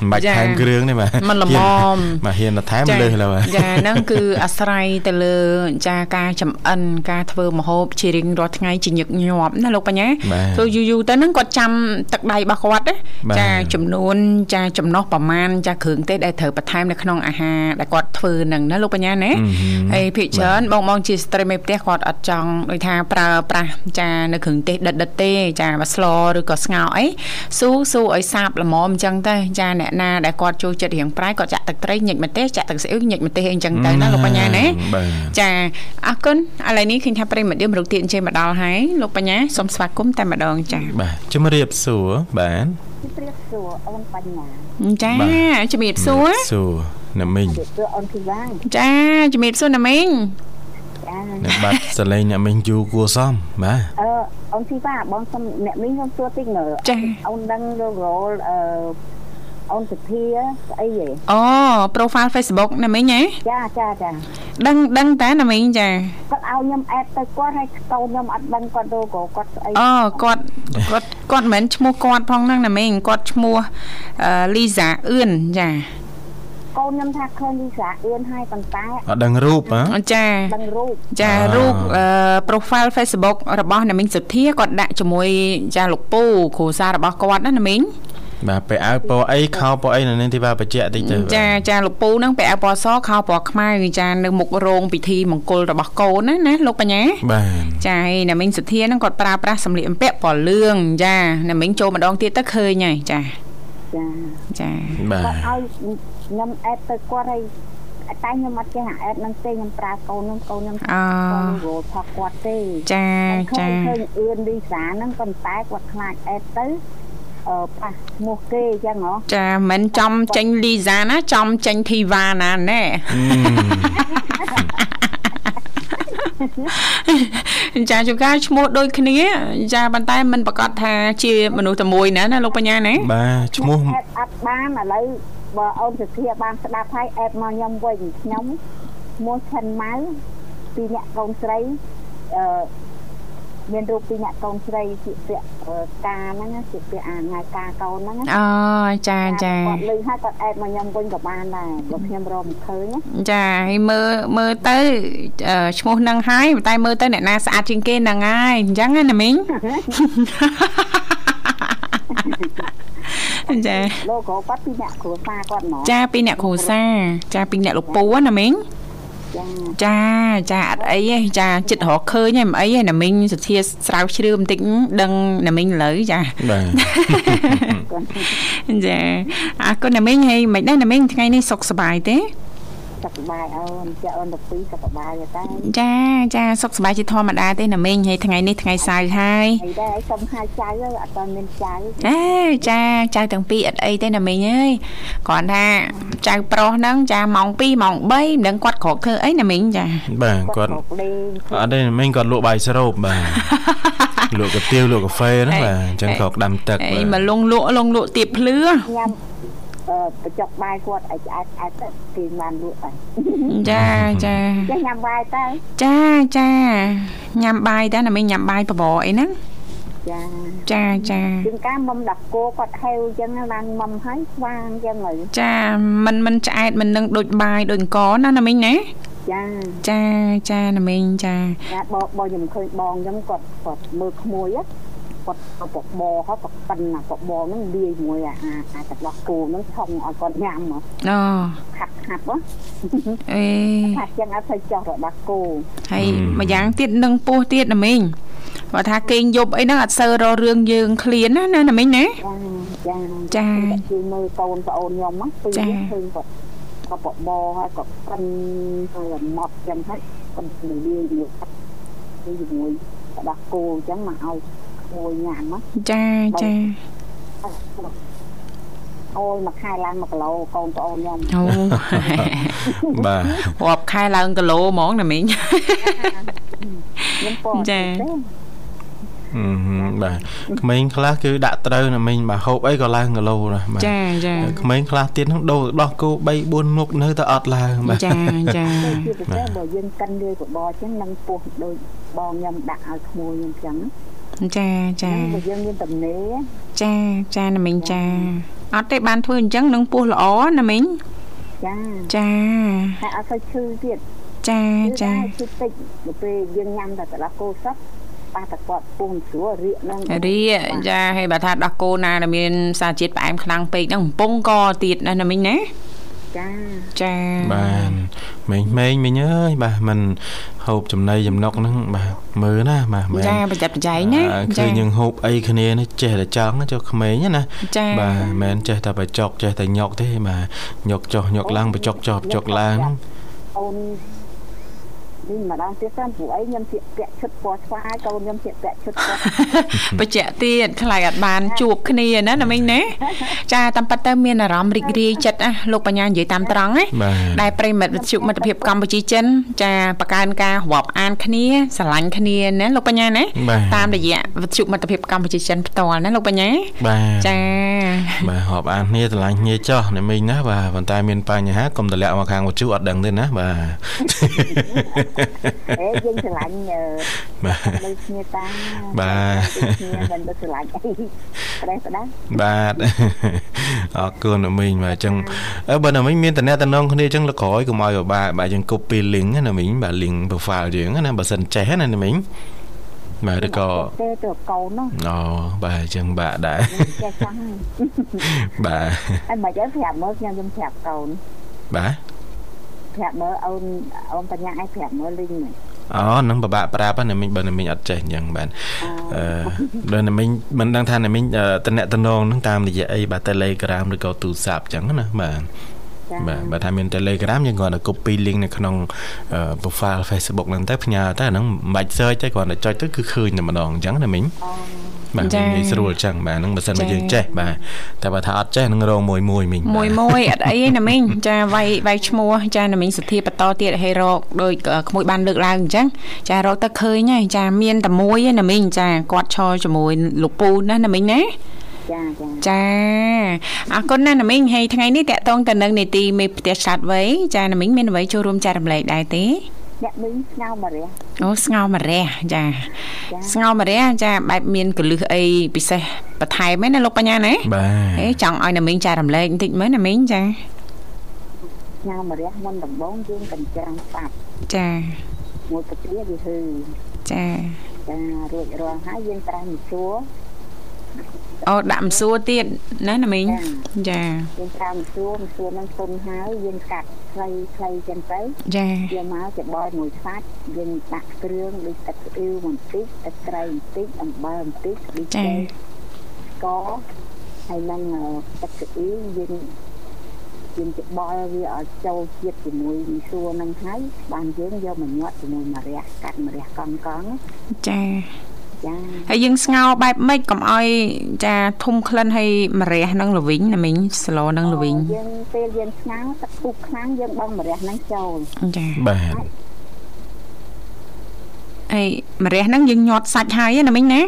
មិនបាច់ថែមគ្រឿងទេបាទมันល្មមបាទហ៊ានថែមលើសលើចាហ្នឹងគឺអាស្រ័យទៅលើចាការចំអិនការធ្វើម្ហូបជារៀងរាល់ថ្ងៃជាញឹកញាប់ណាលោកបញ្ញាធ្វើយូរយូរទៅហ្នឹងគាត់ចាំទឹកដៃរបស់គាត់ចាចំនួនចាចំណុះប្រមាណចាគ្រឿងទេសដែលត្រូវបន្ថែមនៅក្នុងអាហារដែលគាត់ធ្វើហ្នឹងណាលោកបញ្ញាណាហើយភាគច្រើនបងបងជាស្ត្រីមេផ្ទះគាត់អត់ចង់ដូចថាប្រើប្រាស់ចានៅគ្រឿងទេសដិតដិតទេចាបើស្លឬក៏ស្ងោរអីស៊ូស៊ូឲ្យសាបល្មមអញ្ចឹងទៅចាអ្នកណាដែលគាត់ចូលចិត្តរៀងប្រៃគាត់ចាក់ទឹកត្រីញិចម្ទេសចាក់ទឹកស្អ៊ីវញិចម្ទេសអីអញ្ចឹងទៅណាលោកបញ្ញាណាចាអរគុណឥឡូវនេះឃើញថាប្រិមត្តយើងរកទៀតអញ្ជើញមកដល់ហើយលោកបញ្ញាសូមស្វាគមន៍តែម្ដងចាបាទជំរាបសួរបាទ ជំរាបសួរអូនបញ្ញាចាជំរាបសួរសួរណាមីងជំរាបសួរអូនធីវ៉ាចាជំរាបសួរណាមីងអ្នកបាត់សលេងអ្នកមីងយូគួសមបាទអឺអូនធីវ៉ាបងសុំអ្នកមីងសុំសួរតិចមើលអូនដឹងរលអឺ អូនសុភាស្អីហ៎អូ profile Facebook ណាមីងហ៎ចាចាចាដឹងដឹងតាណាមីងចាគាត់ឲ្យខ្ញុំអេតទៅគាត់ហើយកូនខ្ញុំអត់ដឹងគាត់ទៅក៏គាត់ស្អីអូគាត់គាត់គាត់មិនមែនឈ្មោះគាត់ផងហ្នឹងណាមីងគាត់ឈ្មោះលីសាអឿនចាកូនខ្ញុំថាឃើញលីសាអឿនហើយប៉ុន្តែអត់ដឹងរូបហ៎ចាដឹងរូបចារូប profile Facebook របស់ណាមីងសុធាគាត់ដាក់ជាមួយចាលោកពូគ្រូសារបស់គាត់ណាណាមីង បាទពាក់អាវពណ៌អីខោពណ៌អីនៅនឹងទីបាបច្ចៈតិចទៅចាចាលោកពូហ្នឹងពាក់អាវពណ៌សខោពណ៌ខ្មៅចានៅមុខរោងពិធីមង្គលរបស់កូនណាណាលោកបញ្ញាបាទចាណាមីងសុធាហ្នឹងគាត់ប្រើប្រាស់សម្លៀកបំពាក់ពណ៌លឿងចាណាមីងចូលម្ដងទៀតទៅឃើញហើយចាចាចាបាទឲ្យខ្ញុំអេតទៅគាត់ឲ្យតែខ្ញុំអត់ចេះអាអេតនឹងទេខ្ញុំប្រើកូននឹងកូនខ្ញុំអូរោថាគាត់ទេចាចាឃើញអឿនលីសាហ្នឹងប៉ុន្តែគាត់ខ្លាចអេតទៅអឺ ប៉ះឈ្មោះគេអញ្ចឹងហ៎ចាមិនចំចេញលីសាណាចំចេញធីវ៉ាណាណែចាជួនកាលឈ្មោះដូចគ្នាចាប៉ុន្តែมันប្រកាសថាជាមនុស្សតែមួយណាណាលោកបញ្ញាណាបាទឈ្មោះអត់បានឥឡូវបើអូនសុធាបានស្ដាប់ហើយអេតមកខ្ញុំវិញខ្ញុំឈ្មោះឆិនម៉ៅពីអ្នកកូនស្រីអឺ មានរូបពីអ្នកកូនស្រីជាពាក់ការហ្នឹងជាពាក់អាថ្ងៃការកូនហ្នឹងអូចាចាគាត់លឺហើយគាត់អែតមកខ្ញុំវិញក៏បានដែរបើខ្ញុំរកមិនឃើញចាហើយមើលមើលទៅឈ្មោះហ្នឹងហើយតែមើលទៅអ្នកណាស្អាតជាងគេហ្នឹងហើយអញ្ចឹងណាមីងចាលោកគាត់ពីអ្នកគ្រួសារគាត់ហ្មងចាពីអ្នកគ្រួសារចាពីអ្នកលោកពូណាមីងចា ចាអត់អីទេចាចិត្តរកឃើញហើយមិនអីទេណាមីងសុធាស្រាវជ្រាវបន្តិចដឹងណាមីងលើចាបាទចាអរគុណណាមីងហើយមិនដែរណាមីងថ្ងៃនេះសុខសប្បាយទេ សុខសប្បាយអូនចាអូនទៅពីសុខសប្បាយតែចាចាសុខសប្បាយជាធម្មតាទេណាមីងហើយថ្ងៃនេះថ្ងៃសៅរ៍ហើយអីដែរសុំហៅចៅអត់តមានចៅអេចាចៅទាំងពីរអត់អីទេណាមីងអើយគ្រាន់ថាចៅប្រុសហ្នឹងចាម៉ោង2ម៉ោង3មិនដឹងគាត់ក្រោកធ្វើអីណាមីងចាបាទគាត់អត់ទេណាមីងគាត់លក់បាយស្រូបបាទលក់កាទៀវលក់កាហ្វេហ្នឹងបាទអញ្ចឹងក្រោកដាំទឹកអីមកលងលក់លងលក់ទៀបភ្លឺញ៉ាំ បញ្ចុកបាយគាត់ឲ្យឆ្អែតឆ្អែតទៅគេបានលក់ហើយចាចាចាញ៉ាំបាយទៅចាចាញ៉ាំបាយតែណាមិនញ៉ាំបាយបបរអីហ្នឹងចាចាចាជាងការមុំដាក់គោគាត់ហេវអញ្ចឹងឡើងមុំហើយស្វាងអញ្ចឹងហើយចាมันมันឆ្អែតមិននឹងដូចបាយដូចអង្គណាណាមីងណាចាចាចាណាមីងចាចាបងបងខ្ញុំឃើញបងខ្ញុំគាត់គាត់មើលក្មួយ គាត់បបបហើយក៏ប៉ិនណាបបហ្នឹងលាយជាមួយអាអាទឹកដោះគោហ្នឹងឆុងឲ្យគាត់ញ៉ាំអូខាត់ខាត់ហ៎អេខាត់ចឹងអត់ទៅចោះរបស់គោហើយម្យ៉ាងទៀតនឹងពោះទៀតណាមីងបើថាគេងយប់អីហ្នឹងអត់សូវររឿងយើងឃ្លានណាណាណាមីងណាចាចាគេមើលកូនប្អូនខ្ញុំហ្នឹងពីឃើញគាត់ក៏បបហើយក៏ប៉ិនហើយម៉ត់ចឹងហើយគាត់លាយជាមួយជាមួយរបស់គោអញ្ចឹងមកឲ្យ មួយញ៉ាំចាចាអូយមួយខែឡើង1គីឡូកូនប្អូនខ្ញុំអូបាទរាប់ខែឡើងគីឡូហ្មងណាមីងខ្ញុំពណ៌ចាអឺបាទក្មេងខ្លះគឺដាក់ត្រូវណាមិញបាទហូបអីក៏ឡើងគីឡូដែរបាទចាចាក្មេងខ្លះទៀតហ្នឹងដូរដោះគោ3 4មុខនៅតែអត់ឡើងបាទចាចាជាពិសេសបើយើងកិនលាយបបរចឹងនឹងពោះដូចបងខ្ញុំដាក់ឲ្យក្មួយខ្ញុំចឹង ចាចាបើយើងមានតំណេចាចាណាមីងចាអត់ទេបានធ្វើអញ្ចឹងនឹងពោះល្អណាមីងចាចាតែអត់ទៅឈឺទៀតចាចាឈឺតិចពេលយើងញ៉ាំតែកន្លះគោសក់ប៉ះតែគាត់ពុះស្រួលរៀកហ្នឹងរៀកចាហើយបើថាដោះគោណាដែលមានសារជាតិផ្អែមខ្លាំងពេកហ្នឹងកំពុងកទៀតណាណាមីងណា ចាចាបាទមេងមេងមីងអើយបាទมันហូបចំណីចំណុកហ្នឹងបាទមើលណាបាទមែនចាប្រចាំប្រចែងណាឃើញយើងហូបអីគ្នានេះចេះតែចង់ចុះក្មេងណាបាទមិនចេះតែបចុកចេះតែញុកទេបាទញុកចុះញុកឡើងបចុកចុះបចុកឡើងអូន នេះម្ដងទៀតតាមព្រោះអីខ្ញុំជាពាក់ឈុតពណ៌ស្វាយកូនខ្ញុំជាពាក់ឈុតពណ៌បច្ចៈទៀតខ្លាចអត់បានជួបគ្នាណាណាមីងណាចាតាមពិតទៅមានអារម្មណ៍រីករាយចិត្តណាលោកបញ្ញានិយាយតាមត្រង់ណាដែលប្រិមិត្តវិទ្យុមិត្តភាពកម្ពុជាចិន ចាបង្កើនការរាប់អានគ្នាស្រឡាញ់គ្នាណាលោកបញ្ញាណាតាមរយៈវិទ្យុមិត្តភាពកម្ពុជាចិនផ្ទាល់ណាលោកបញ្ញាចាបាទរាប់អានគ្នាស្រឡាញ់គ្នាចោះណាមីងណាបាទប៉ុន្តែមានបញ្ហាកុំតម្លាក់មកខាងវិទ្យុអត់ដឹងទេណាបាទអេយើងឆ្លាញ់បាទលើគ្នាតាបាទគ្នាមិនទៅឆ្លាញ់អីប្រេះប្រដាបាទអរគុណណាមីងបាទអញ្ចឹងអើបើណាមីងមានតំណែងតំណងគ្នាអញ្ចឹងលក្រោយកុំឲ្យពិបាកបាទយើង copy link ណាមីងបាទ link profile យើងណាបើសិនចេះណាណាមីងបាទឬក៏ទេទៅកូនអូបាទអញ្ចឹងបាទដែរចេះចង់បាទហើយមិនអីប្រាប់មើលខ្ញុំខ្ញុំប្រាប់កូនបាទ ប្រាប់មើលអូនអូនបញ្ញាឲ្យប្រាប់មើលលីងហ្នឹងអូនឹងពិបាកប្រាប់ណាមីងបើណាមីងអត់ចេះអញ្ចឹងបាទអឺបើណាមីងមិនដឹងថាណាមីងតំណែងតំណងនឹងតាមរយៈអីបាទ Telegram ឬក៏ទូរស័ព្ទអញ្ចឹងណាបាទបាទបើថាមាន Telegram យើងគ្រាន់តែ copy link នៅក្នុង profile Facebook ហ្នឹងទៅផ្ញើទៅហ្នឹងមិនបាច់ search ទេគ្រាន់តែចុចទៅគឺឃើញតែម្ដងអញ្ចឹងណាមីង បាទងាយស្រួលចឹងបាទហ្នឹងបើសិនមកយើងចេះបាទតែបើថាអត់ចេះនឹងរងមួយមួយមីងមួយមួយអត់អីណាមីងចាវាយវាយឈ្មោះចាណាមីងសុធាបន្តទៀតឲ្យរកដោយក្មួយបានលើកឡើងអញ្ចឹងចារកទៅឃើញហើយចាមានតែមួយឯណាមីងចាគាត់ឈរជាមួយលោកពូណាណាមីងណាចាចាចាអរគុណណាស់ណាមីងហើយថ្ងៃនេះតកតងទៅនឹងនីតិមេផ្ទះឆ្លាតវៃចាណាមីងមានអ្វីចូលរួមចែករំលែកដែរទេ អ្នកមីងស្ងោមរះអូស្ងោមរះចាស្ងោមរះចាបែបមានកលឹះអីពិសេសបន្ថែមណាលោកបញ្ញាណាបាទអេចង់ឲ្យណាមីងចែករំលែកបន្តិចមើលណាមីងចាស្ងោមរះមុនដំបងយើងកញ្ចាំងស្ដាប់ចាមួយកាព្រាវាហឺចាចារួចរាល់ហើយយើងត្រាំសួរ អូដាក់មសួរទៀតណាណាមីងចាយើងតាមមសួរមសួរនឹងទុនហើយយើងកាត់ខ្លីខ្លីចឹងទៅចាយកមកច្បល់មួយសាច់យើងដាក់គ្រឿងដូចទឹកអ៊ីវបន្តិចទឹកត្រីបន្តិចអំបិលបន្តិចដូចចាស្ករហើយនឹងទឹកអ៊ីវយើងយើងច្បល់វាឲ្យចូលជាតិជាមួយមីសួរនឹងហើយបានយើងយកមកញាត់ជាមួយម្រះកាត់ម្រះកង់កង់ចាចា ហើយយើងស្ងោរបែបម៉េចកុំឲ្យចាធំក្លិនហើយម្រះនឹងល្វីងណាមីងស្លនឹងល្វីងយើងពេលយើងស្ងោរទឹកពុកខ្លាំងយើងបង់ម្រះនឹងចូលចាបាទអីម្រះហ្នឹងយើងញាត់សាច់ហើយណាមីងណា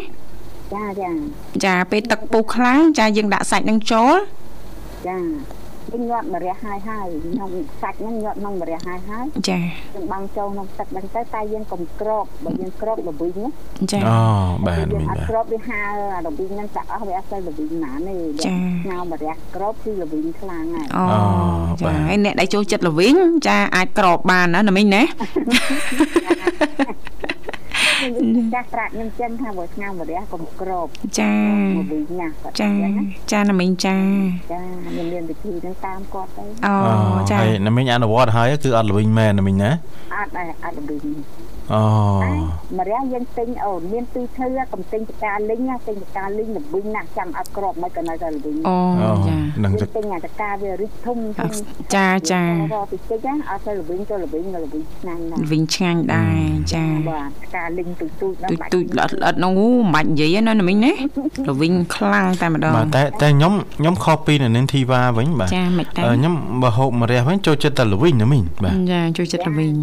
ចាចាចាពេលទឹកពុះខ្លាំងចាយើងដាក់សាច់នឹងចូលចា វិញញាត់ម្រះហើយហើយខ្ញុំសាច់ហ្នឹងញាត់ក្នុងម្រះហើយហើយចាយើងបាំងចូលក្នុងទឹកហ្នឹងទៅតែយើងកុំក្របបើយើងក្របល្វីងចាអូបាទមីងបាទក្របវាហើអាល្វីងហ្នឹងដាក់អស់វាអត់ទៅល្វីងណាទេចាស្ងោម្រះក្របគឺល្វីងខ្លាំងហើយអូចាហើយអ្នកដែលចូលចិត្តល្វីងចាអាចក្របបានណាណាមីងណា ចាស់ប្រាក់ខ្ញុំចឹងថាបើស្ងោម្រះកុំក្របចាមកវិញណាគាត់ចាចាណាមីងចាចាខ្ញុំមានវិធីហ្នឹងតាមគាត់ទៅអូចាហើយណាមីងអនុវត្តហើយគឺអត់ល្វិញមែនណាមីងណាអត់ដែរអត់ល្វិញ អូម្រះយើងទិញអូនមានពីរធ្វើកំទិញចកាលីងទិញចកាលីងល្វិញណាស់ចាំអត់ក្របមិនក៏នៅតែល្វិញអូចានឹងទិញចកាវារីកធំចាចារកពីតិចអត់ទៅល្វិញទៅល្វិញល្វិញឆ្ងាញ់ណាស់ល្វិញឆ្ងាញ់ដែរចាបាទចកាលីងទូចទូចហ្នឹងទូចទូចល្អិតល្អិតហ្នឹងអូមិនបាច់និយាយណាណាមីងណាល្វិញខ្លាំងតែម្ដងបាទតែតែខ្ញុំខ្ញុំខុសពីនៅនាងធីវ៉ាវិញបាទចាមិនតែខ្ញុំបើហូបម្រះវិញចូលចិត្តតែល្វិញណាមីងបាទចាចូលចិត្តល្វិញ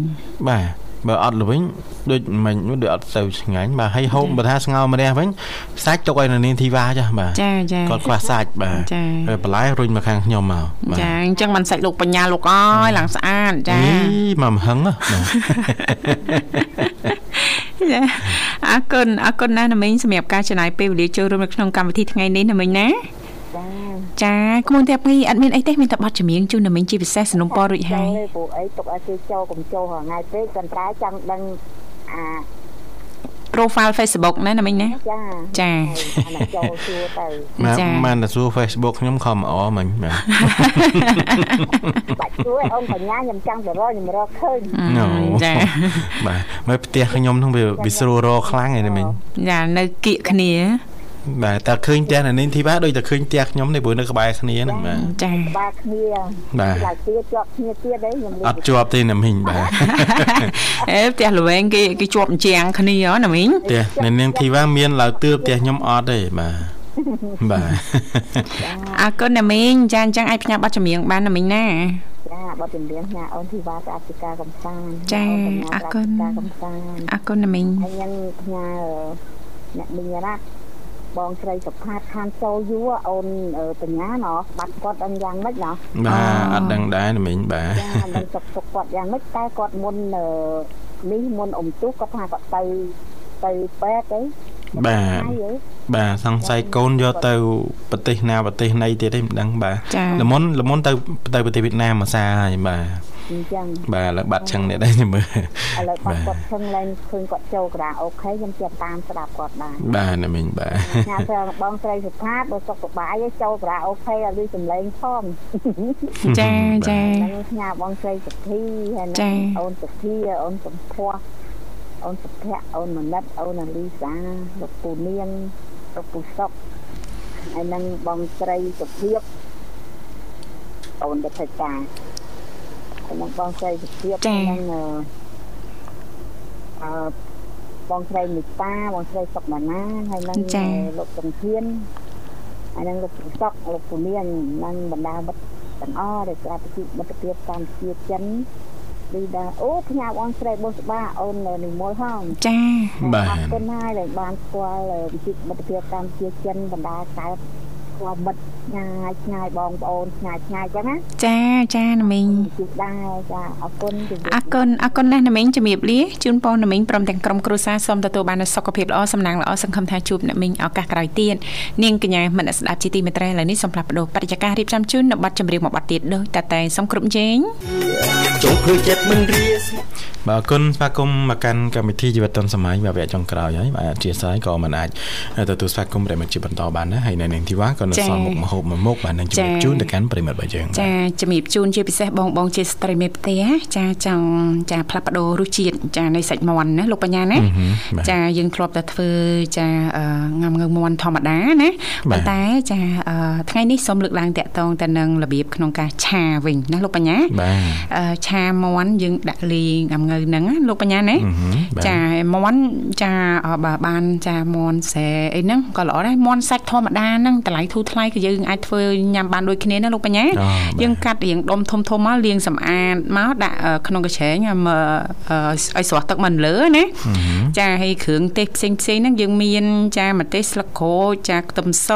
បាទ បើអត់ល្វិញដូចមិនដូចអត់ទៅឆ្ងាញ់បាទហើយហូបបើថាស្ងោរម្រះវិញសាច់ទុកឲ្យនៅនាងធីវ៉ាចាបាទចាចាគាត់ខ្វះសាច់បាទហើយបន្លែរុញមកខាងខ្ញុំមកចាអញ្ចឹងមិនសាច់លោកបញ្ញាលោកអើយឡើងស្អាតចាអីមកម្ហឹងបាទចាអរគុណអរគុណណាស់ណាមីងសម្រាប់ការចំណាយពេលវេលាចូលរួមនៅក្នុងកម្មវិធីថ្ងៃនេះណាមីងណា ចាក្មួយតែពីអត់មានអីទេមានតែប័ណ្ណចម្រៀងជូនណាមីងជាពិសេសสนុំពររួចហើយព្រោះអីទុកឲ្យគេចូលកុំចូលរងថ្ងៃពេកគាត់តែចង់ដឹងអា profile Facebook ណាណាមីងណាចាចាចូលសួរទៅចាបានតែសួរ Facebook ខ្ញុំខំអមិញបាទបាច់សួរអូនបញ្ញាខ្ញុំចង់ទៅរកខ្ញុំរកឃើញចាបាទមើលផ្ទះខ្ញុំហ្នឹងវាវាស្រួលរកខ្លាំងឯណាមីងចានៅគៀកគ្នា បាទតែឃើញផ្ទះនៅនេះធីបាដូចតែឃើញផ្ទះខ្ញុំនេះព្រោះនៅក្បែរគ្នាហ្នឹងបាទចាក្បែរគ្នាបាទតែទៀតជាប់គ្នាទៀតអីខ្ញុំអត់ជាប់ទេណាមីងបាទអេផ្ទះល្វែងគេគេជាប់អញ្ចាំងគ្នាណាមីងផ្ទះនៅនាងធីបាមានឡើយទឿផ្ទះខ្ញុំអត់ទេបាទបាទអរគុណណាមីងចាអញ្ចឹងអាចផ្ញើប័ណ្ណចម្រៀងបានណាមីងណាចាបទចម្រៀងញ៉ាអូនធីវ៉ាទៅអធិការកំសាន្តចាអរគុណកំសាន្តអរគុណណាមីងហើយខ្ញុំផ្ញើអ្នកមីងរ៉ាត់ បងស្រីសុផាតខានចូលយូរអូនបញ្ញាណោះបាត់គាត់ដឹងយ៉ាងម៉េចណោះបាទអត់ដឹងដែរណាមីងបាទចាមិនសុខសុខគាត់យ៉ាងម៉េចតែគាត់មុននេះមុនអ៊ំទូគាត់ថាគាត់ទៅទៅពេទ្យអីបាទបាទសង្ស័យកូនយកទៅប្រទេសណាប្រទេសណីទៀតទេមិនដឹងបាទល្មុនល្មុនទៅទៅប្រទេសវៀតណាមមួយសារហើយបាទ អញ្ចឹងបាទឥឡូវបាត់ឆឹងនេះដែរខ្ញុំមើលឥឡូវបាត់គាត់ឆឹងឡើងឃើញគាត់ចូលក្រាអូខេខ្ញុំចិត្តតាមស្ដាប់គាត់ដែរបាទណាមិញបាទញ៉ាំទៅបងស្រីសុផាតបើសុខសប្បាយឲ្យចូលក្រាអូខេឲ្យលឺសំឡេងផងចាចាហ្នឹងញ៉ាំបងស្រីសុភីហើយអូនសុភីអូនសំភ័សអូនសុភ័ក្រអូនមនិតអូនអាលីសាលោកពូនាងលោកពូសុកហើយនឹងបងស្រីសុភាពអូនរដ្ឋា ភិបាលនិងបងស្រីសុភាពនិងអឺបងស្រីមិតាបងស្រីសុកដាណាហើយនឹងលោកសំធានហើយនឹងលោកសុកលោកពូនាងនិងបណ្ដាមិត្តទាំងអស់ដែលស្រាប់ពីមិត្តភាពកម្ពុជាចិនលីដាអូផ្ញើបងស្រីបុស្បាអូននិមលហងចាបាទអរគុណហើយដែលបានស្គាល់វិចិត្រមិត្តភាពកម្ពុជាចិនបណ្ដាកើតស្គាល់មិត្ត ឆ្ងាយឆ្ងាយបងប្អូនឆ្ងាយឆ្ងាយចឹងណាចាចាណាមីងជួបដែរចាអរគុណអរគុណអរគុណណាស់ណាមីងជំរាបលាជូនពរណាមីងព្រមទាំងក្រុមគ្រួសារសូមទទួលបានសុខភាពល្អសំណាងល្អសង្ឃឹមថាជួបណាមីងឱកាសក្រោយទៀតនាងកញ្ញាមនស្ដាប់ជាទីមេត្រីឥឡូវនេះសូមផ្លាស់ប្ដូរបរិយាកាសរៀបចំជូននៅប័ណ្ណចម្រៀងមួយប័ណ្ណទៀតដូចតែតែសូមគ្រប់ជេងចុងឃើញចិត្តមិនរៀបាទអរគុណស្វាគមន៍មកកាន់កម្មវិធីជីវិតឌុនសម័យបាទវគ្គចុងក្រោយហើយបាទអធិស្ឋានក៏មិនអាចទទួលស្វាគមន៍ប្រិមត្តជាបន្តបានដែរហើយនៅនាងធីវ៉ាក៏នៅសល់មុខមហូបមួយមុខបាទនឹងជំរាបជូនទៅកាន់ប្រិមត្តរបស់យើងចាជំរាបជូនជាពិសេសបងបងជាស្ត្រីមេផ្ទះចាចង់ចាផ្លាស់ប្ដូររសជាតិចានៃសាច់មាន់ណាលោកបញ្ញាណាចាយើងធ្លាប់តែធ្វើចាងំងើមាន់ធម្មតាណាប៉ុន្តែចាថ្ងៃនេះសូមលើកឡើងតាក់ទងទៅនឹងរបៀបក្នុងការឆាវិញណាលោកបញ្ញាឆាមាន់យើងដាក់លីងំងើហ្នឹងលោកបញ្ញាណាចាមាន់ចាបើបានចាមាន់ស្រែអីហ្នឹងក៏ល្អដែរមាន់សាច់ធម្មតាហ្នឹងតម្លៃធូរថ្លៃក៏យើងអាចធ្វើញ៉ាំបានដូចគ្នាណាលោកបញ្ញាយើងកាត់រៀងដុំធំធំមកលាងសម្អាតមកដាក់ក្នុងកញ្ឆែងឲ្យស្រស់ទឹកមិនលើណាចាហើយគ្រឿងទេសផ្សេងផ្សេងហ្នឹងយើងមាន ចាម្ទេសស្លឹកក្រូចចាខ្ទឹមស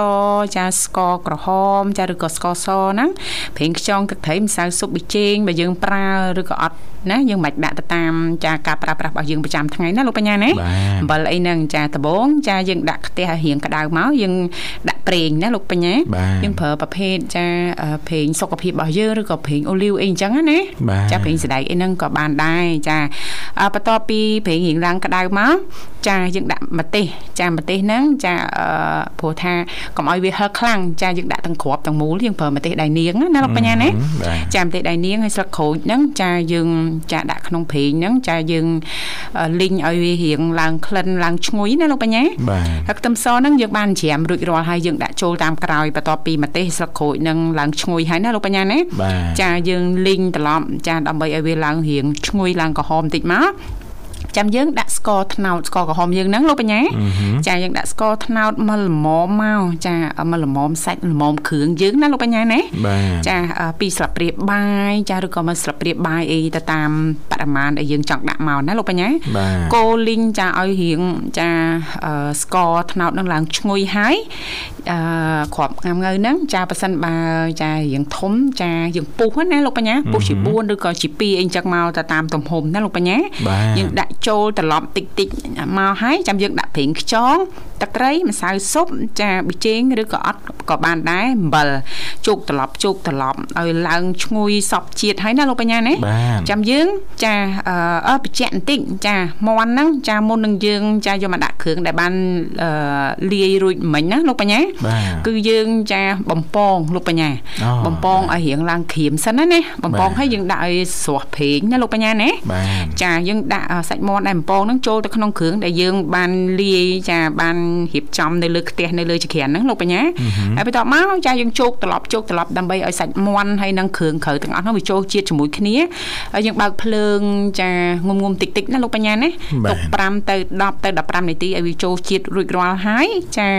ចាស្ករក្រហម ចាឬក៏ស្ករសហ្នឹងប្រេងខ្យងទឹកត្រីម្សៅស៊ុបប៊ីចេងបើយើងប្រើឬក៏អត់ណាយើងមិនដាក់ទៅតាមចាការប្រើប្រាស់របស់យើងប្រចាំថ្ងៃណាលោកបញ្ញាណាអំបិលអីហ្នឹងចាដំបងចាយើងដាក់ខ្ទះរៀងក្តៅមកយើងដាក់ប្រេងណាលោកបញ្ញាយើងប្រើប្រភេទចាប្រេងសុខភាពរបស់យើងឬក៏ប្រេងអូលីវអីអញ្ចឹងណាចាប្រេងសណ្ដែកអីហ្នឹងក៏បានដែរចាបន្ទាប់ពីប្រេងរៀងឡើងក្តៅមកចាយើងដាក់ម្ទេសចាម្ទេសហ្នឹងចាព្រោះថាកុំឲ្យវាហឹរខ្លាំងចាយើងដាក់ទាំងគ្រាប់ទាំងមូលយើងប្រើម្ទេសដៃនាងណាលោកបញ្ញាណាចាម្ទេសដៃនាងហើយស្លឹកក្រូចហ្នឹងចាយើងចាដាក់ក្នុងប្រេងហ្នឹងចាយើងលីងឲ្យវារៀងឡើងក្លិនឡើងឈ្ងុយណាលោកបញ្ញាហើយខ្ទឹមសហ្នឹងយើងបានច្រាមរួចរាល់ហើយយើងដាក់ចូលតាមក្រោយបន្ទាប់ពីម្ទេសស្លឹកក្រូចហ្នឹងឡើងឈ្ងុយហើយណាលោកបញ្ញាណាចាយើងលីងត្រឡប់ចាដើម្បីឲ្យវាឡើងរៀងឈ្ងុយឡើងក្រហមតិចមក ចាំយើងដាក់ស្ករត្នោតស្ករក្រហមយើងហ្នឹងលោកបញ្ញាចាយើងដាក់ស្ករត្នោតមកល្មមមកចាមកល្មមសាច់ល្មមគ្រឿងយើងណាលោកបញ្ញាណាចាពីស្លាបព្រាបាយចាឬក៏មកស្លាបព្រាបាយអីទៅតាមបរិមាណដែលយើងចង់ដាក់មកណាលោកបញ្ញាកូលីងចាឲ្យរៀងចាស្ករត្នោតនឹងឡើងឈ្ងុយហើយអឺគ្រាប់ងាំងៅហ្នឹងចាប៉ះសិនបើចារៀងធំចាយើងពុះណាលោកបញ្ញាពុះជា4ឬក៏ជា2អីចឹងមកទៅតាមទំហំណាលោកបញ្ញាយើងដាក់ចូលត្រឡប់តិចតិចមកហើយចាំយើងដាក់ប្រេងខ្យងទឹកត្រីម្សៅស៊ុបចាប៊ីចេងឬក៏អត់ក៏បានដែរអំបិលជោគត្រឡប់ជោគត្រឡប់ឲ្យឡើងឈ្ងុយសពជាតិហើយណាលោកបញ្ញាណាចាំយើងចាអឺបញ្ជាក់បន្តិចចាមន់ហ្នឹងចាមុននឹងយើងចាយកមកដាក់គ្រឿងដែលបានលាយរួចមិញណាលោកបញ្ញាគឺយើងចាបំពងលោកបញ្ញាបំពងឲ្យរៀងឡើងក្រៀមសិនណាណាបំពងឲ្យយើងដាក់ឲ្យស្រស់ប្រេងណាលោកបញ្ញាណាចាយើងដាក់សាច់មាន់ដែលបំពងហ្នឹងចូលទៅក្នុងគ្រឿងដែលយើងបានលាយចាបានរៀបចំនៅលើខ្ទះនៅលើចក្រានហ្នឹងលោកបញ្ញាហើយបន្ទាប់មកចាយើងជោគត្រឡប់ជោគត្រឡប់ដើម្បីឲ្យសាច់មាន់ហើយនឹងគ្រឿងក្រៅទាំងអស់ហ្នឹងវាចូលជាតិជាមួយគ្នាហើយយើងបើកភ្លើងចាងុំងុំតិចតិចណាលោកបញ្ញាណាទុក5ទៅ10ទៅ15នាទីឲ្យវាចូលជាតិរួចរាល់ហើយចា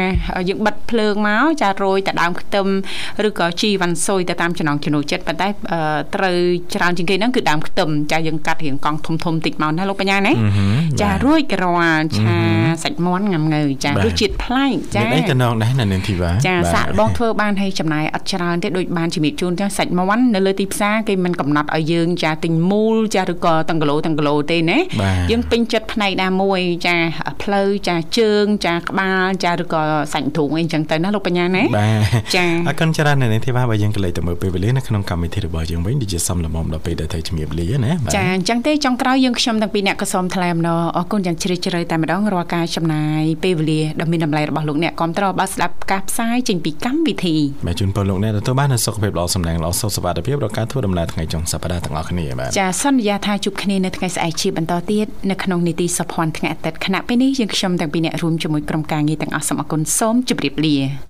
យើងបិទភ្លើងមកចារោយតែដើមខ្ទឹមឬក៏ជីវ៉ាន់ស៊ុយទៅតាមចំណងចំណូលចិត្តប៉ុន្តែត្រូវច្រើនជាងគេហ្នឹងគឺដើមខ្ទឹមចាយើងកាត់រៀងកង់ធំធំតិចមកណាលោកបញ្ញាណាចារួចរាល់ឆាសាច់មាន់ងំងើចារសជាតិប្លែកចានេះតំណងដែរណានាងធីវ៉ាចាសាក់បងធ្វើបានហើយចំណាយអត់ច្រើនទេដូចបានជំរាបជូនចាសាច់មាន់នៅលើទីផ្សារគេមិនកំណត់ឲ្យយើងចាទិញមូលចាឬក៏ទាំងគីឡូទាំងគីឡូទេណាយើងពេញចិត្តផ្នែកណាមួយចាផ្លូវចាជើង ចាក្បាលចាឬក៏សាច់ទ្រូងអីចឹងទៅណាលោកបញ្ញាណាបាទចាអរគុណច្រើននៅនេះទេបាទបើយើងក៏លេខទៅមើលពេលវេលានៅក្នុងកម្មវិធីរបស់យើងវិញដូចជាសំលមុំដល់ពេលដែលទៅជំរាបលាណាចាអញ្ចឹងទេចុងក្រោយយើងខ្ញុំទាំងពីរអ្នកក៏សូមថ្លែងអំណរអរគុណយ៉ាងជ្រាលជ្រៅតែម្ដងរាល់ការចំណាយពេលវេលាដ៏មានតម្លៃរបស់លោកអ្នកគ្រប់តរបាទស្ដាប់ការផ្សាយចេញពីកម្មវិធីបាទជូនពរលោកអ្នកទទួលបាននូវសុខភាពល្អសំណាងល្អសុខសុវត្ថិភាពរាល់ការធ្វើដំណើរថ្ងៃចុងសប្ដាហ៍ទាំងអស់គ្នាបាទចាសន្យាថាជួបគ្នានៅថ្ងៃស្អែកជាបន្តទៀតនៅក្នុងនីតិសុភ័ណ្ឌថ្ងៃអាទិត្យខណៈពេលនេះយើងខ្ញុំទាំងពីរអ្នករួមជាមួយក្រុមការងារទាំងអស់សូមអរគុណសូមជម្រាបលា